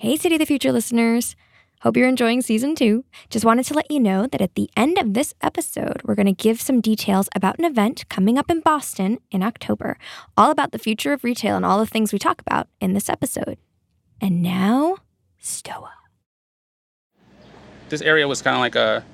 Hey, City of the Future listeners. Hope you're enjoying season two. Just wanted to let you know that at the end of this episode, we're going to give some details about an event coming up in Boston in October, all about the future of retail and all the things we talk about in this episode. And now, Stoa. This area was kind of like a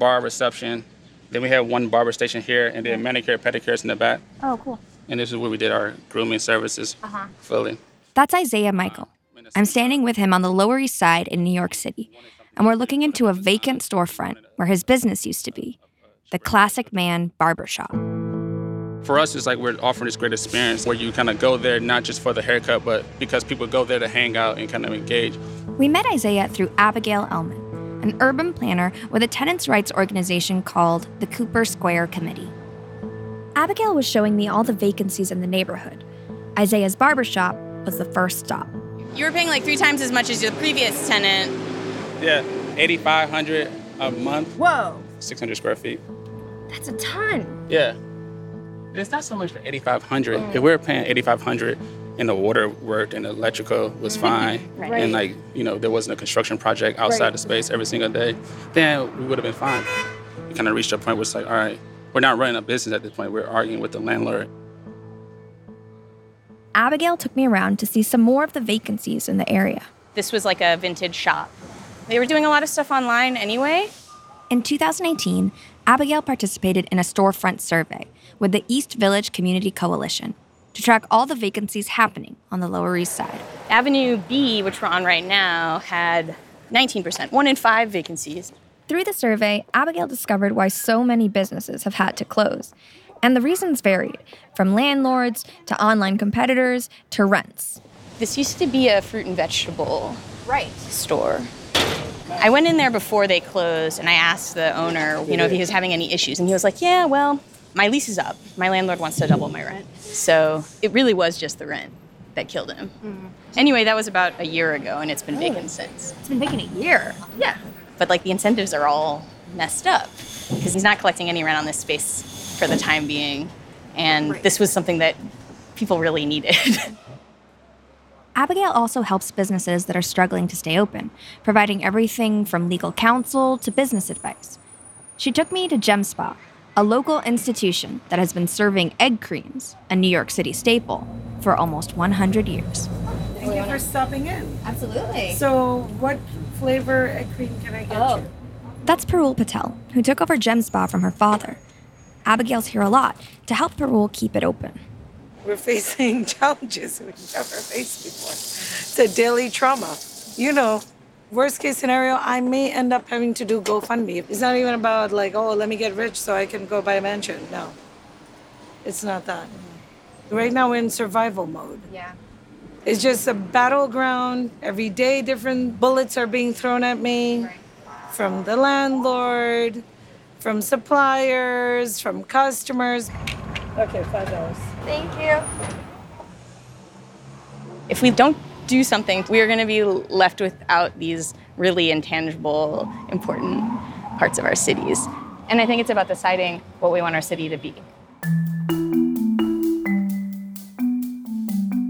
bar reception. Then we had one barber station here, and then manicure pedicures in the back. Oh, cool. And this is where we did our grooming services Uh-huh. fully. That's Isaiah Michael. I'm standing with him on the Lower East Side in New York City, and we're looking into a vacant storefront where his business used to be the Classic Man Barbershop. For us, it's like we're offering this great experience where you kind of go there not just for the haircut, but because people go there to hang out and kind of engage. We met Isaiah through Abigail Ellman, an urban planner with a tenants' rights organization called the Cooper Square Committee. Abigail was showing me all the vacancies in the neighborhood. Isaiah's barbershop was the first stop. You were paying like three times as much as your previous tenant. Yeah, 8,500 a month, Whoa. 600 square feet. That's a ton. Yeah. It's not so much for 8,500. If we were paying 8,500 and the water worked and the electrical was mm-hmm. fine, Right. and like, you know, there wasn't a construction project outside Right. the space every single day, then we would have been fine. We kind of reached a point where it's like, all right, we're not running a business at this point. We're arguing with the landlord. Abigail took me around to see some more of the vacancies in the area. This was like a vintage shop. They were doing a lot of stuff online anyway. In 2018, Abigail participated in a storefront survey with the East Village Community Coalition to track all the vacancies happening on the Lower East Side. Avenue B, which we're on right now, had 19%, one in five vacancies. Through the survey, Abigail discovered why so many businesses have had to close. And the reasons varied from landlords to online competitors to rents. This used to be a fruit and vegetable Right. store. I went in there before they closed and I asked the owner, you know, if he was having any issues. And he was like, yeah, well, my lease is up. My landlord wants to double my rent. So it really was just the rent that killed him. Mm. Anyway, that was about a year ago and it's been vacant since. It's been vacant a year. Yeah. But like the incentives are all messed up because he's not collecting any rent on this space for the time being. And this was something that people really needed. Abigail also helps businesses that are struggling to stay open, providing everything from legal counsel to business advice. She took me to Gem Spa, a local institution that has been serving egg creams, a New York City staple, for almost 100 years. Thank you for stopping in. Absolutely. So, what flavor egg cream can I get Oh. you? That's Parul Patel, who took over Gem Spa from her father. Abigail's here a lot to help Parul keep it open. We're facing challenges we've never faced before. It's a daily trauma. You know, worst case scenario, I may end up having to do GoFundMe. It's not even about like, oh, let me get rich so I can go buy a mansion. No, it's not that. Right now, we're in survival mode. Yeah. It's just a battleground. Every day, different bullets are being thrown at me from the landlord, from suppliers, from customers. Okay, five dollars. Thank you. if we don't do something, we are going to be left without these really intangible, important parts of our cities. And I think it's about deciding what we want our city to be.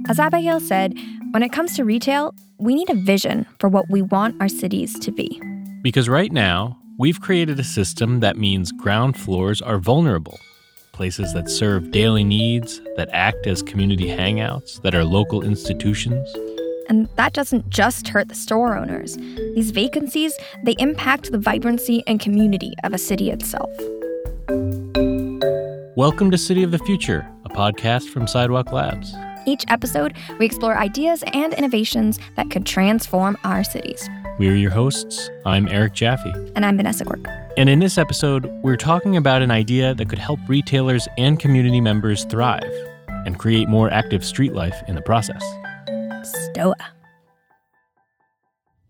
As Abigail said, when it comes to retail, we need a vision for what we want our cities to be. Because right now, we've created a system that means ground floors are vulnerable. Places that serve daily needs, that act as community hangouts, that are local institutions. And that doesn't just hurt the store owners. These vacancies, they impact the vibrancy and community of a city itself. Welcome to City of the Future, a podcast from Sidewalk Labs. Each episode, we explore ideas and innovations that could transform our cities. We are your hosts. I'm Eric Jaffe. And I'm Vanessa Quirk. And in this episode, we're talking about an idea that could help retailers and community members thrive and create more active street life in the process. Stoa.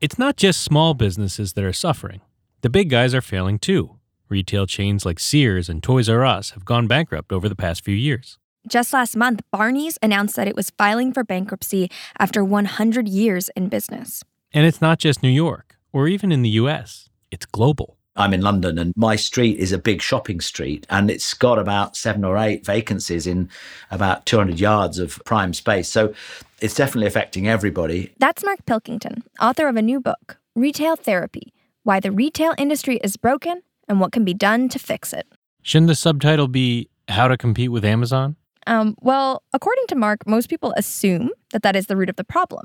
It's not just small businesses that are suffering. The big guys are failing too. Retail chains like Sears and Toys R Us have gone bankrupt over the past few years. Just last month, Barney's announced that it was filing for bankruptcy after 100 years in business. And it's not just New York or even in the US, it's global. I'm in London and my street is a big shopping street and it's got about seven or eight vacancies in about 200 yards of prime space. So It's definitely affecting everybody. That's Mark Pilkington, author of a new book, Retail Therapy Why the Retail Industry is Broken and What Can Be Done to Fix It. Shouldn't the subtitle be How to Compete with Amazon? Um, well, according to Mark, most people assume that that is the root of the problem.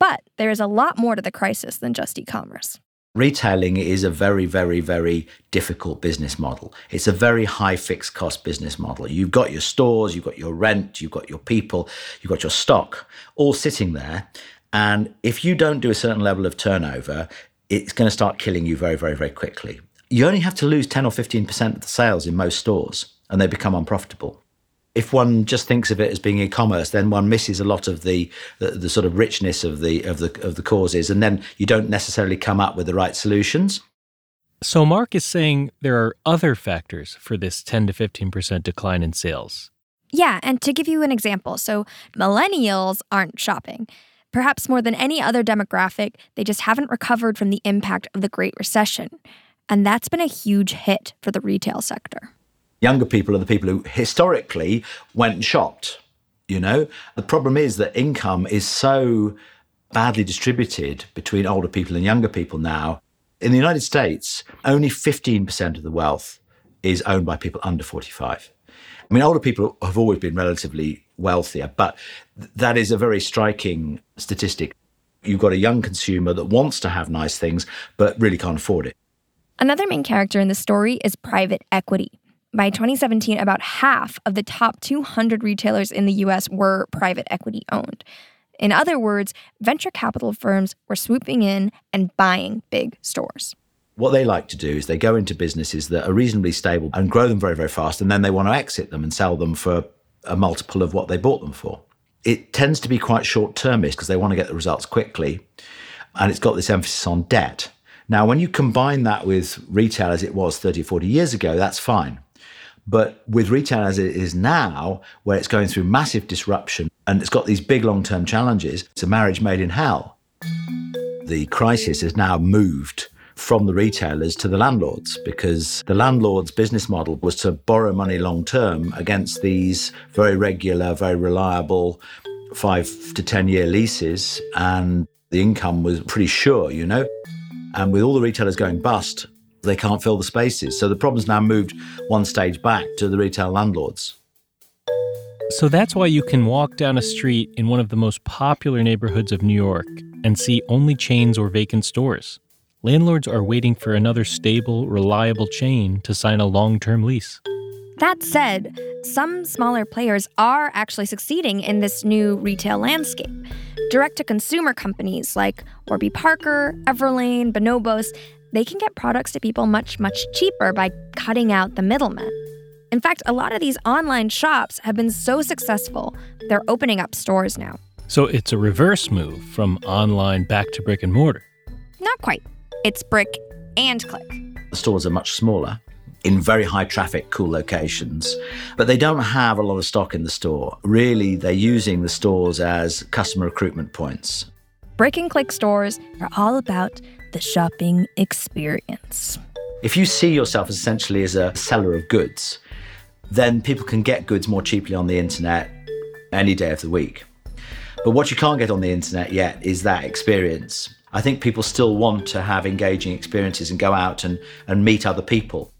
But there is a lot more to the crisis than just e commerce. Retailing is a very, very, very difficult business model. It's a very high fixed cost business model. You've got your stores, you've got your rent, you've got your people, you've got your stock all sitting there. And if you don't do a certain level of turnover, it's going to start killing you very, very, very quickly. You only have to lose 10 or 15% of the sales in most stores and they become unprofitable if one just thinks of it as being e-commerce, then one misses a lot of the, the, the sort of richness of the of the of the causes, and then you don't necessarily come up with the right solutions. So Mark is saying there are other factors for this 10 to 15% decline in sales. Yeah, and to give you an example, so millennials aren't shopping. Perhaps more than any other demographic, they just haven't recovered from the impact of the Great Recession. And that's been a huge hit for the retail sector. Younger people are the people who historically went and shopped. You know, the problem is that income is so badly distributed between older people and younger people now. In the United States, only 15% of the wealth is owned by people under 45. I mean, older people have always been relatively wealthier, but that is a very striking statistic. You've got a young consumer that wants to have nice things, but really can't afford it. Another main character in the story is private equity. By 2017, about half of the top 200 retailers in the US were private equity owned. In other words, venture capital firms were swooping in and buying big stores. What they like to do is they go into businesses that are reasonably stable and grow them very, very fast, and then they want to exit them and sell them for a multiple of what they bought them for. It tends to be quite short termist because they want to get the results quickly, and it's got this emphasis on debt. Now, when you combine that with retail as it was 30 or 40 years ago, that's fine. But with retail as it is now, where it's going through massive disruption and it's got these big long term challenges, it's a marriage made in hell. The crisis has now moved from the retailers to the landlords because the landlord's business model was to borrow money long term against these very regular, very reliable five to 10 year leases. And the income was pretty sure, you know. And with all the retailers going bust, they can't fill the spaces. So the problem's now moved one stage back to the retail landlords. So that's why you can walk down a street in one of the most popular neighborhoods of New York and see only chains or vacant stores. Landlords are waiting for another stable, reliable chain to sign a long term lease. That said, some smaller players are actually succeeding in this new retail landscape. Direct to consumer companies like Warby Parker, Everlane, Bonobos, they can get products to people much, much cheaper by cutting out the middlemen. In fact, a lot of these online shops have been so successful, they're opening up stores now. So it's a reverse move from online back to brick and mortar. Not quite. It's brick and click. The stores are much smaller in very high traffic, cool locations, but they don't have a lot of stock in the store. Really, they're using the stores as customer recruitment points. Brick and click stores are all about the shopping experience. If you see yourself essentially as a seller of goods, then people can get goods more cheaply on the internet any day of the week. But what you can't get on the internet yet is that experience. I think people still want to have engaging experiences and go out and, and meet other people.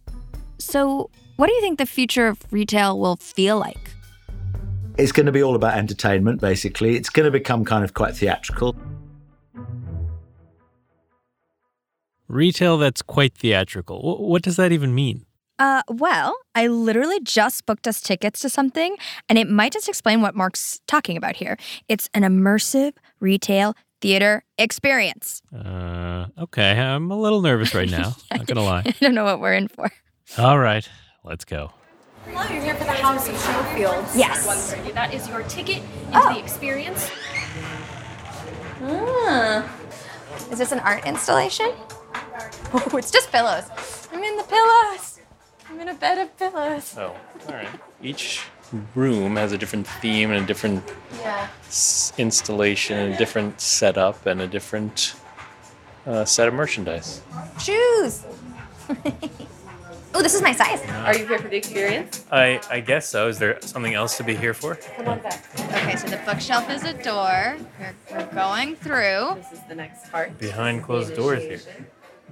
So, what do you think the future of retail will feel like? It's going to be all about entertainment, basically. It's going to become kind of quite theatrical. Retail that's quite theatrical. What does that even mean? Uh, well, I literally just booked us tickets to something, and it might just explain what Mark's talking about here. It's an immersive retail theater experience. Uh, okay, I'm a little nervous right now. Not gonna lie. I don't know what we're in for. All right, let's go. Hello, you're here for the House of Showfields. Yes. That is your ticket into Oh. the experience. Ah. Is this an art installation? Oh, it's just pillows. I'm in the pillows. I'm in a bed of pillows. Oh, all right. Each room has a different theme and a different Yeah. s- installation, a different setup, and a different uh, set of merchandise. Shoes. Oh, this is my size. Are you here for the experience? I, I guess so. Is there something else to be here for? Come on back. Okay, so the bookshelf is a door. We're, we're going through. This is the next part. Behind closed doors here.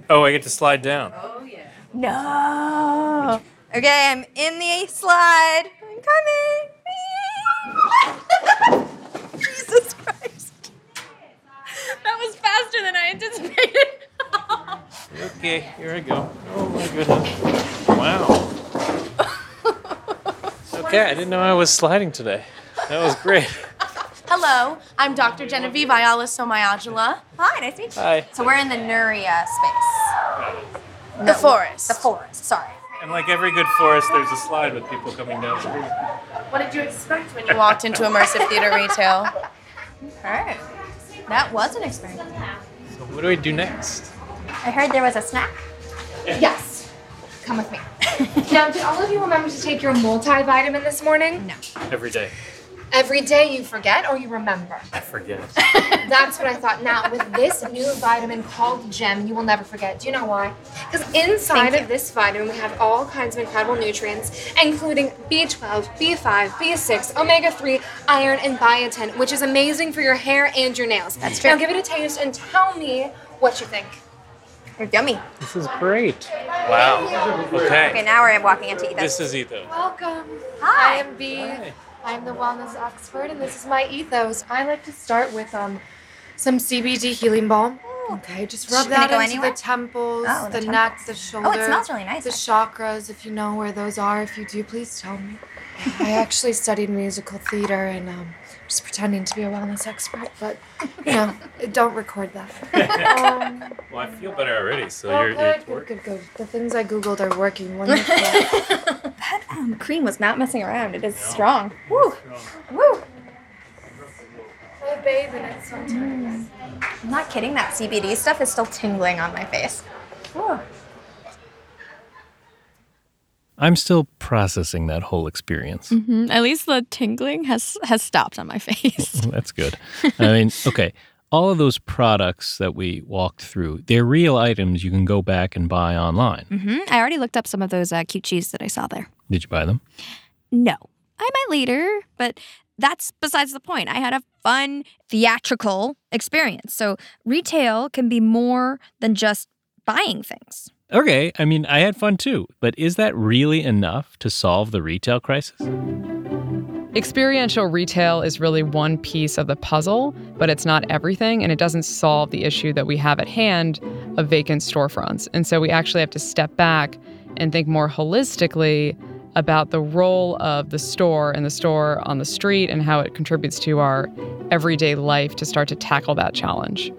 Oh, I get to slide down. Oh yeah. No. Okay, I'm in the slide. I'm coming. Jesus Christ. That was faster than I anticipated. Okay, here I go. Oh my goodness. Wow. Okay, I didn't know I was sliding today. That was great. Hello, I'm Dr. Genevieve Ayala Somayajula. Hi, nice to meet you. Hi. So we're in the Nuria space. The forest. The forest, sorry. And like every good forest, there's a slide with people coming down. What did you expect when you walked into immersive theater retail? Alright. That was an experience. So what do we do next? I heard there was a snack. Yes. Come with me. now, did all of you remember to take your multivitamin this morning? No. Every day. Every day you forget or you remember? I forget. That's what I thought. Now, with this new vitamin called GEM, you will never forget. Do you know why? Because inside of this vitamin, we have all kinds of incredible nutrients, including B12, B5, B6, omega 3, iron, and biotin, which is amazing for your hair and your nails. That's true. Now, give it a taste and tell me what you think. You're yummy. This is great. Wow. Okay. Okay, now we're walking into Ethos. This is Etho. Welcome. Hi. I am B. I'm the wellness expert, and this is my ethos. I like to start with um, some CBD healing balm. Okay, just rub that into anywhere? the temples, Oh, the, the neck, the shoulder. Oh, it smells really nice, The actually. chakras, if you know where those are. If you do, please tell me. I actually studied musical theater and um, just pretending to be a wellness expert, but you know, don't record that. Um, Well, I feel better already, so oh, you're, you're good, good, good, good. The things I googled are working wonderful. That um, cream was not messing around. It is strong. Woo. Woo. I bathe in it sometimes. I'm not kidding. That CBD stuff is still tingling on my face. Woo. I'm still processing that whole experience. Mm, At least the tingling has has stopped on my face. That's good. I mean, okay, all of those products that we walked through, they're real items you can go back and buy online. hmm I already looked up some of those uh, cute cheese that I saw there. Did you buy them? No, I might later, but that's besides the point. I had a fun theatrical experience. So retail can be more than just buying things. Okay, I mean, I had fun too, but is that really enough to solve the retail crisis? Experiential retail is really one piece of the puzzle, but it's not everything, and it doesn't solve the issue that we have at hand of vacant storefronts. And so we actually have to step back and think more holistically about the role of the store and the store on the street and how it contributes to our everyday life to start to tackle that challenge.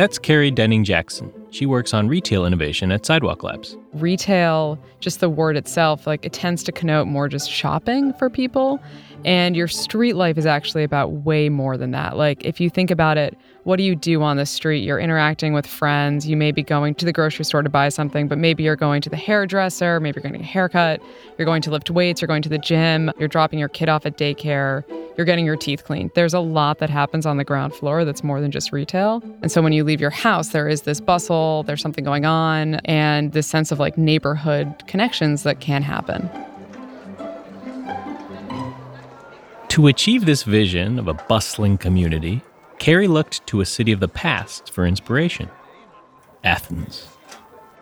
That's Carrie Denning Jackson. She works on retail innovation at Sidewalk Labs. retail, just the word itself, like it tends to connote more just shopping for people. And your street life is actually about way more than that. Like, if you think about it, what do you do on the street? You're interacting with friends. You may be going to the grocery store to buy something, but maybe you're going to the hairdresser. Maybe you're getting a haircut. You're going to lift weights. You're going to the gym. You're dropping your kid off at daycare. You're getting your teeth cleaned. There's a lot that happens on the ground floor that's more than just retail. And so when you leave your house, there is this bustle, there's something going on, and this sense of like neighborhood connections that can happen. To achieve this vision of a bustling community, Carrie looked to a city of the past for inspiration Athens.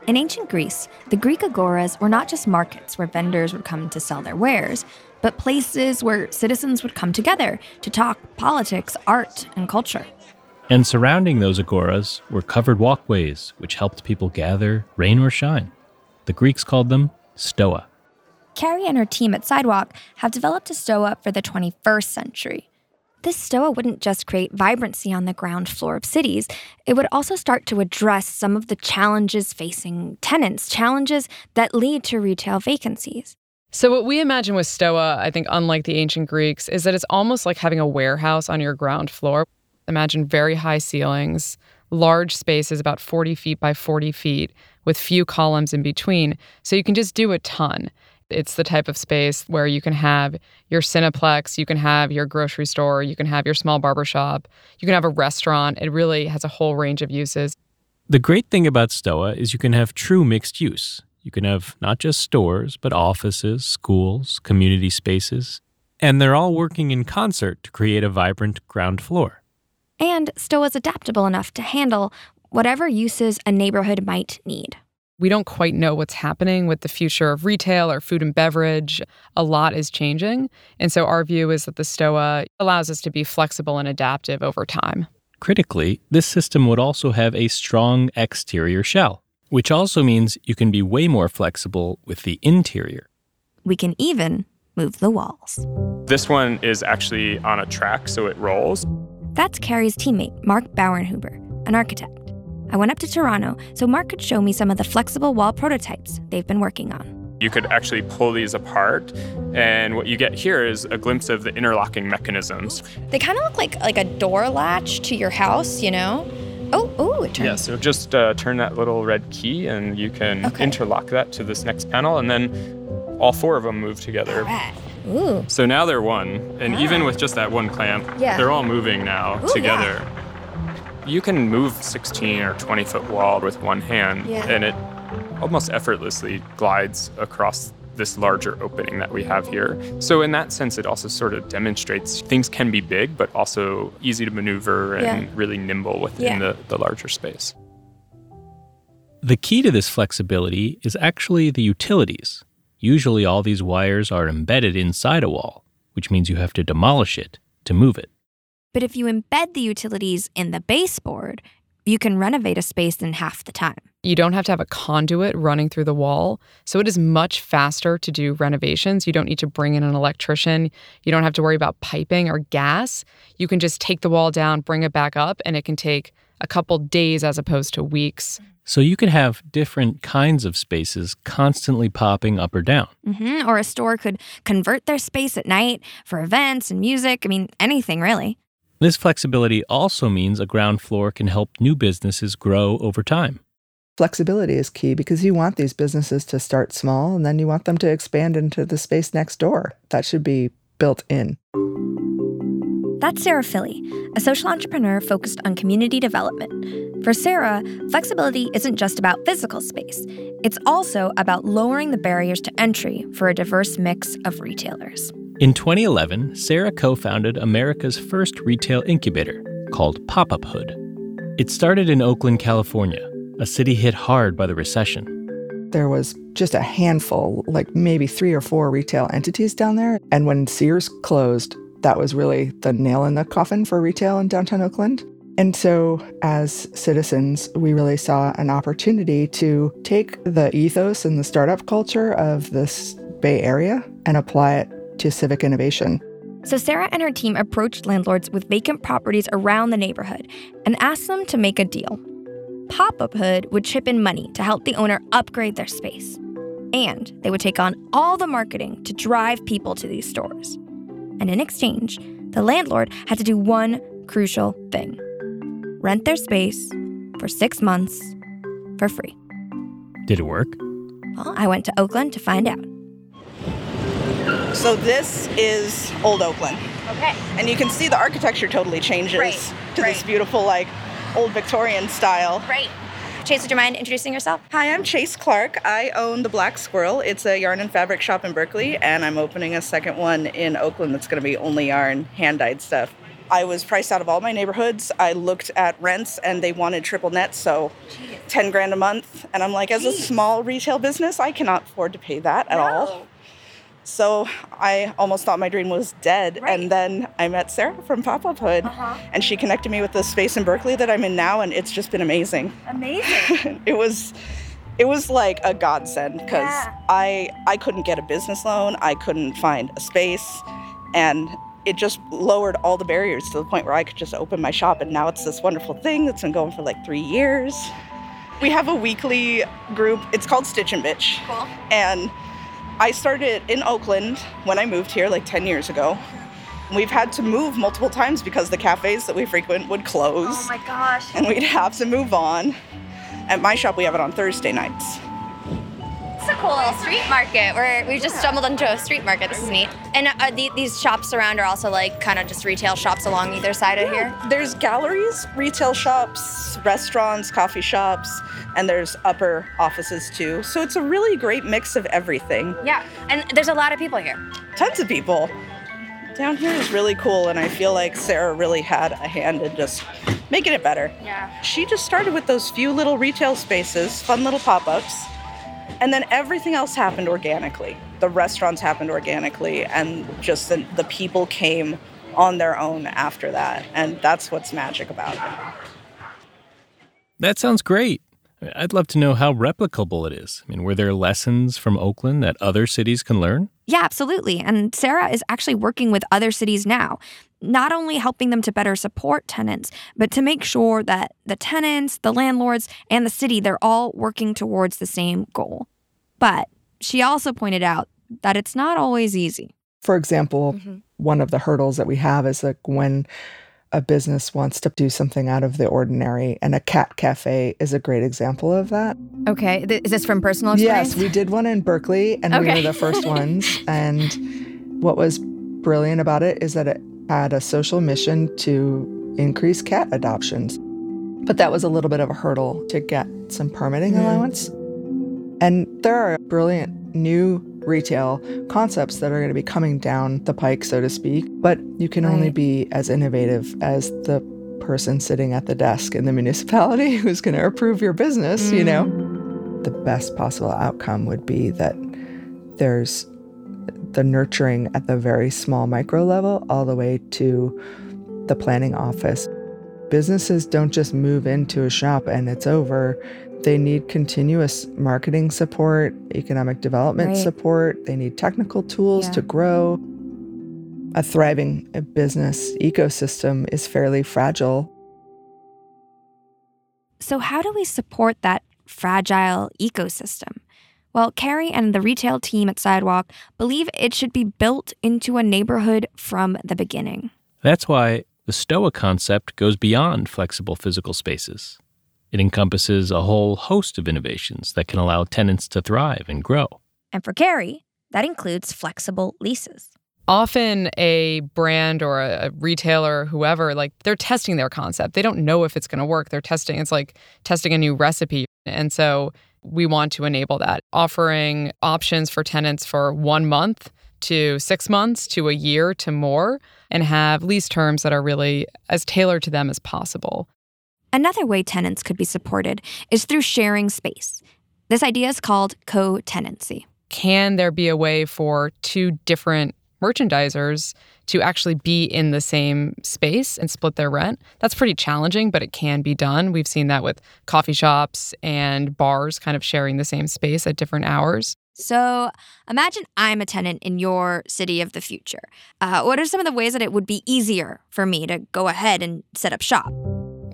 In ancient Greece, the Greek agoras were not just markets where vendors would come to sell their wares, but places where citizens would come together to talk politics, art, and culture. And surrounding those agoras were covered walkways which helped people gather, rain or shine. The Greeks called them stoa. Carrie and her team at Sidewalk have developed a stoa for the 21st century. This stoa wouldn't just create vibrancy on the ground floor of cities, it would also start to address some of the challenges facing tenants, challenges that lead to retail vacancies. So, what we imagine with Stoa, I think, unlike the ancient Greeks, is that it's almost like having a warehouse on your ground floor. Imagine very high ceilings, large spaces, about 40 feet by 40 feet, with few columns in between. So, you can just do a ton. It's the type of space where you can have your Cineplex, you can have your grocery store, you can have your small barber shop, you can have a restaurant. It really has a whole range of uses. The great thing about Stoa is you can have true mixed use. You can have not just stores, but offices, schools, community spaces, and they're all working in concert to create a vibrant ground floor. And Stoa's adaptable enough to handle whatever uses a neighborhood might need. We don't quite know what's happening with the future of retail or food and beverage. A lot is changing. And so our view is that the STOA allows us to be flexible and adaptive over time. Critically, this system would also have a strong exterior shell, which also means you can be way more flexible with the interior. We can even move the walls. This one is actually on a track, so it rolls. That's Carrie's teammate, Mark Bauernhuber, an architect. I went up to Toronto so Mark could show me some of the flexible wall prototypes they've been working on. You could actually pull these apart, and what you get here is a glimpse of the interlocking mechanisms. They kind of look like like a door latch to your house, you know? Oh, oh, it turns. Yeah, so just uh, turn that little red key, and you can Okay. interlock that to this next panel, and then all four of them move together. Ooh. So now they're one, and even with just that one clamp, Yeah. they're all moving now Ooh, together. You can move 16 or 20 foot wall with one hand, Yeah. and it almost effortlessly glides across this larger opening that we have here. So, in that sense, it also sort of demonstrates things can be big, but also easy to maneuver and Yeah. really nimble within Yeah. the, the larger space. The key to this flexibility is actually the utilities. Usually, all these wires are embedded inside a wall, which means you have to demolish it to move it. But if you embed the utilities in the baseboard, you can renovate a space in half the time. You don't have to have a conduit running through the wall. So it is much faster to do renovations. You don't need to bring in an electrician. You don't have to worry about piping or gas. You can just take the wall down, bring it back up, and it can take a couple days as opposed to weeks. So you could have different kinds of spaces constantly popping up or down. hmm Or a store could convert their space at night for events and music. I mean, anything really. This flexibility also means a ground floor can help new businesses grow over time. Flexibility is key because you want these businesses to start small and then you want them to expand into the space next door. That should be built in. That's Sarah Filley, a social entrepreneur focused on community development. For Sarah, flexibility isn't just about physical space, it's also about lowering the barriers to entry for a diverse mix of retailers. In 2011, Sarah co founded America's first retail incubator called Pop Up Hood. It started in Oakland, California, a city hit hard by the recession. There was just a handful, like maybe three or four retail entities down there. And when Sears closed, that was really the nail in the coffin for retail in downtown Oakland. And so, as citizens, we really saw an opportunity to take the ethos and the startup culture of this Bay Area and apply it to civic innovation. So Sarah and her team approached landlords with vacant properties around the neighborhood and asked them to make a deal. Pop Up Hood would chip in money to help the owner upgrade their space. And they would take on all the marketing to drive people to these stores. And in exchange, the landlord had to do one crucial thing rent their space for six months for free. Did it work? Well, I went to Oakland to find out. So this is Old Oakland. Okay. And you can see the architecture totally changes Right, to this beautiful, like, old Victorian style. Right. Chase, would you mind introducing yourself? Hi, I'm Chase Clark. I own the Black Squirrel. It's a yarn and fabric shop in Berkeley, and I'm opening a second one in Oakland that's going to be only yarn, hand dyed stuff. I was priced out of all my neighborhoods. I looked at rents and they wanted triple net, so 10 grand a month. And I'm like, as a small retail business, I cannot afford to pay that at all. So I almost thought my dream was dead. And then I met Sarah from Pop Up Hood, uh-huh. and she connected me with the space in Berkeley that I'm in now, and it's just been amazing. Amazing. it was it was like a godsend because Yeah. I I couldn't get a business loan, I couldn't find a space, and it just lowered all the barriers to the point where I could just open my shop. And now it's this wonderful thing that's been going for like three years. We have a weekly group. It's called Stitch and Bitch. Cool. And I started in Oakland when I moved here like 10 years ago. We've had to move multiple times because the cafes that we frequent would close Oh my gosh. and we'd have to move on. At my shop, we have it on Thursday nights. Cool street market. Where we just stumbled into a street market. This is neat. And uh, the, these shops around are also like kind of just retail shops along either side of here. There's galleries, retail shops, restaurants, coffee shops, and there's upper offices too. So it's a really great mix of everything. Yeah, and there's a lot of people here. Tons of people. Down here is really cool, and I feel like Sarah really had a hand in just making it better. Yeah. She just started with those few little retail spaces, fun little pop ups, and then everything else happened organically. The restaurants happened organically, and just the, the people came on their own after that. And that's what's magic about it. That sounds great. I'd love to know how replicable it is. I mean, were there lessons from Oakland that other cities can learn? Yeah, absolutely. And Sarah is actually working with other cities now, not only helping them to better support tenants, but to make sure that the tenants, the landlords, and the city, they're all working towards the same goal. But she also pointed out that it's not always easy. For example, mm-hmm. one of the hurdles that we have is like when a business wants to do something out of the ordinary, and a cat cafe is a great example of that. Okay, is this from personal experience? Yes, we did one in Berkeley, and okay. we were the first ones. And what was brilliant about it is that it had a social mission to increase cat adoptions. But that was a little bit of a hurdle to get some permitting mm. allowance. And there are brilliant new retail concepts that are going to be coming down the pike, so to speak. But you can right. only be as innovative as the person sitting at the desk in the municipality who's going to approve your business, mm. you know? Mm. The best possible outcome would be that there's the nurturing at the very small micro level all the way to the planning office. Businesses don't just move into a shop and it's over. They need continuous marketing support, economic development right. support. They need technical tools yeah. to grow. A thriving business ecosystem is fairly fragile. So, how do we support that fragile ecosystem? Well, Carrie and the retail team at Sidewalk believe it should be built into a neighborhood from the beginning. That's why the STOA concept goes beyond flexible physical spaces. It encompasses a whole host of innovations that can allow tenants to thrive and grow. And for Carrie, that includes flexible leases. Often, a brand or a retailer, whoever, like they're testing their concept. They don't know if it's going to work. They're testing, it's like testing a new recipe. And so, we want to enable that, offering options for tenants for one month to six months to a year to more, and have lease terms that are really as tailored to them as possible. Another way tenants could be supported is through sharing space. This idea is called co tenancy. Can there be a way for two different merchandisers to actually be in the same space and split their rent? That's pretty challenging, but it can be done. We've seen that with coffee shops and bars kind of sharing the same space at different hours. So imagine I'm a tenant in your city of the future. Uh, what are some of the ways that it would be easier for me to go ahead and set up shop?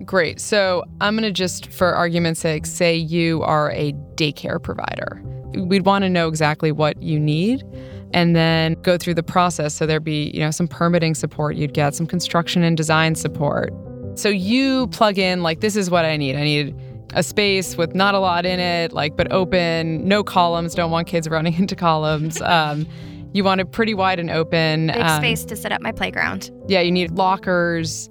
Great. So I'm going to just, for argument's sake, say you are a daycare provider. We'd want to know exactly what you need and then go through the process. So there'd be, you know, some permitting support you'd get, some construction and design support. So you plug in, like, this is what I need. I need a space with not a lot in it, like, but open, no columns, don't want kids running into columns. Um, you want it pretty wide and open. Big um, space to set up my playground. Yeah, you need lockers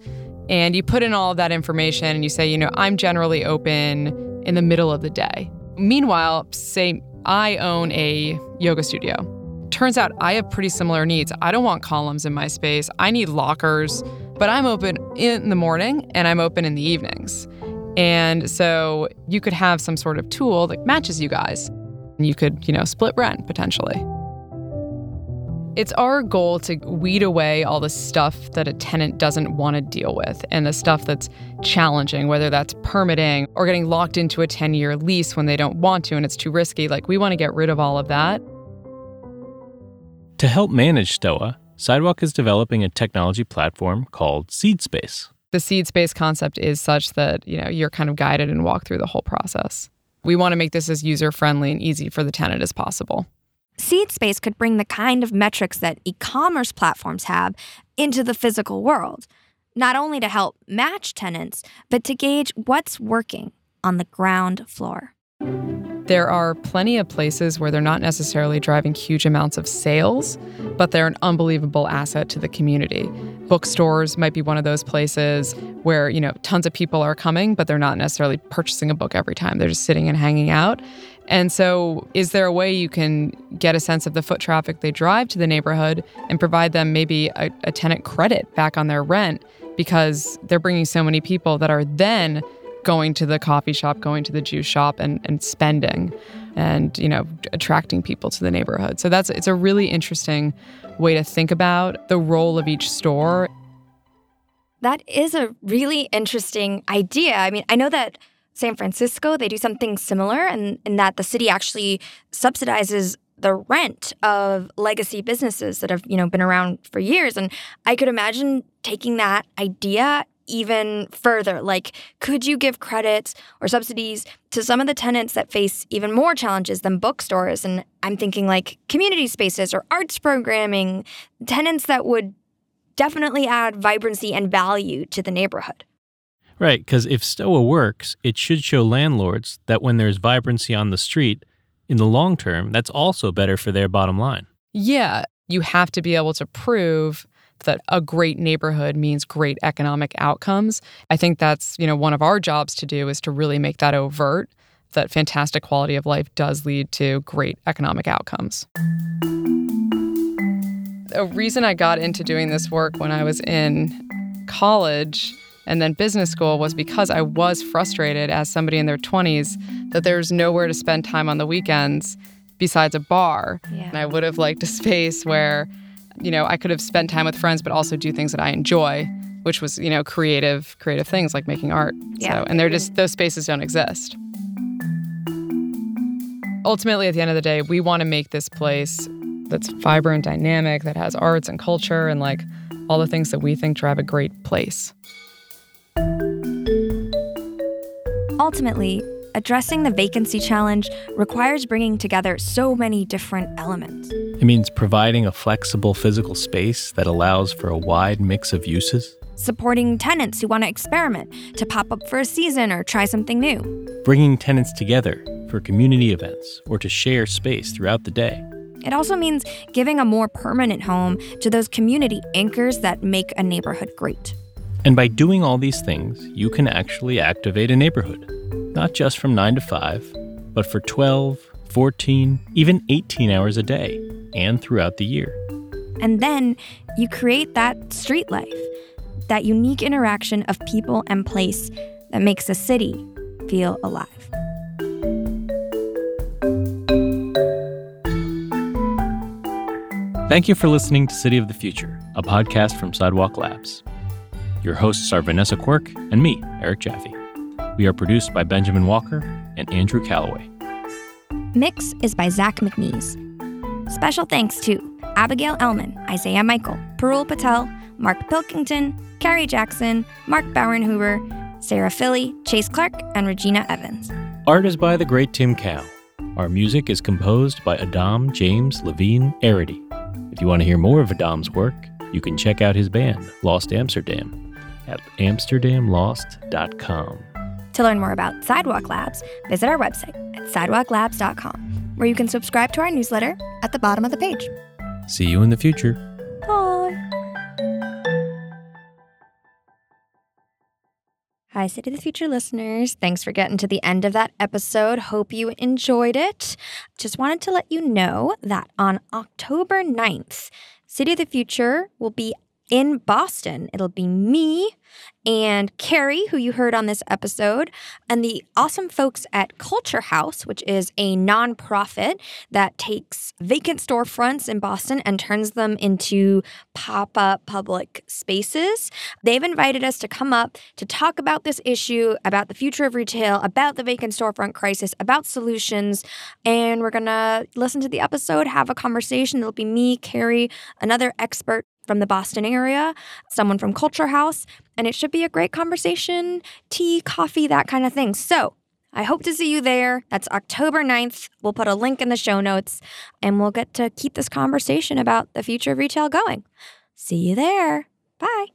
and you put in all of that information and you say, you know, I'm generally open in the middle of the day. Meanwhile, say I own a yoga studio. Turns out I have pretty similar needs. I don't want columns in my space. I need lockers, but I'm open in the morning and I'm open in the evenings. And so you could have some sort of tool that matches you guys. And you could, you know, split rent potentially. It's our goal to weed away all the stuff that a tenant doesn't want to deal with and the stuff that's challenging, whether that's permitting or getting locked into a 10 year lease when they don't want to and it's too risky. Like, we want to get rid of all of that. To help manage STOA, Sidewalk is developing a technology platform called Seed Space. The seed space concept is such that, you know, you're kind of guided and walk through the whole process. We want to make this as user friendly and easy for the tenant as possible. SeedSpace could bring the kind of metrics that e commerce platforms have into the physical world, not only to help match tenants, but to gauge what's working on the ground floor. There are plenty of places where they're not necessarily driving huge amounts of sales, but they're an unbelievable asset to the community. Bookstores might be one of those places where, you know, tons of people are coming, but they're not necessarily purchasing a book every time. They're just sitting and hanging out. And so, is there a way you can get a sense of the foot traffic they drive to the neighborhood and provide them maybe a, a tenant credit back on their rent because they're bringing so many people that are then going to the coffee shop, going to the juice shop, and, and spending and, you know, attracting people to the neighborhood. So, that's it's a really interesting way to think about the role of each store. That is a really interesting idea. I mean, I know that San Francisco, they do something similar, and in that the city actually subsidizes the rent of legacy businesses that have you know been around for years. And I could imagine taking that idea even further. Like, could you give credits or subsidies to some of the tenants that face even more challenges than bookstores? And I'm thinking like community spaces or arts programming, tenants that would definitely add vibrancy and value to the neighborhood. Right, because if STOA works, it should show landlords that when there's vibrancy on the street, in the long term, that's also better for their bottom line. Yeah, you have to be able to prove that a great neighborhood means great economic outcomes. I think that's, you know, one of our jobs to do is to really make that overt that fantastic quality of life does lead to great economic outcomes. A reason I got into doing this work when I was in college and then business school was because I was frustrated as somebody in their 20s that there's nowhere to spend time on the weekends besides a bar. Yeah. And I would have liked a space where, you know, I could have spent time with friends but also do things that I enjoy, which was, you know, creative creative things like making art. Yeah. So, and they're just those spaces don't exist. Ultimately at the end of the day, we want to make this place that's vibrant, dynamic, that has arts and culture and like all the things that we think drive a great place. Ultimately, addressing the vacancy challenge requires bringing together so many different elements. It means providing a flexible physical space that allows for a wide mix of uses, Supporting tenants who want to experiment, to pop up for a season or try something new. bringing tenants together for community events or to share space throughout the day. It also means giving a more permanent home to those community anchors that make a neighborhood great. And by doing all these things, you can actually activate a neighborhood, not just from 9 to 5, but for 12, 14, even 18 hours a day and throughout the year. And then you create that street life, that unique interaction of people and place that makes a city feel alive. Thank you for listening to City of the Future, a podcast from Sidewalk Labs. Your hosts are Vanessa Quirk and me, Eric Jaffe. We are produced by Benjamin Walker and Andrew Callaway. Mix is by Zach McNees. Special thanks to Abigail Ellman, Isaiah Michael, Parul Patel, Mark Pilkington, Carrie Jackson, Mark Bauernhuber, Sarah Filley, Chase Clark, and Regina Evans. Art is by the great Tim Cow. Our music is composed by Adam James Levine Arity. If you want to hear more of Adam's work, you can check out his band, Lost Amsterdam, at amsterdamlost.com. To learn more about Sidewalk Labs, visit our website at sidewalklabs.com, where you can subscribe to our newsletter at the bottom of the page. See you in the future. Bye. Hi, City of the Future listeners. Thanks for getting to the end of that episode. Hope you enjoyed it. Just wanted to let you know that on October 9th, City of the Future will be in Boston. It'll be me and Carrie, who you heard on this episode, and the awesome folks at Culture House, which is a nonprofit that takes vacant storefronts in Boston and turns them into pop up public spaces. They've invited us to come up to talk about this issue, about the future of retail, about the vacant storefront crisis, about solutions. And we're going to listen to the episode, have a conversation. It'll be me, Carrie, another expert from the Boston area, someone from Culture House, and it should be a great conversation, tea, coffee, that kind of thing. So, I hope to see you there. That's October 9th. We'll put a link in the show notes and we'll get to keep this conversation about the future of retail going. See you there. Bye.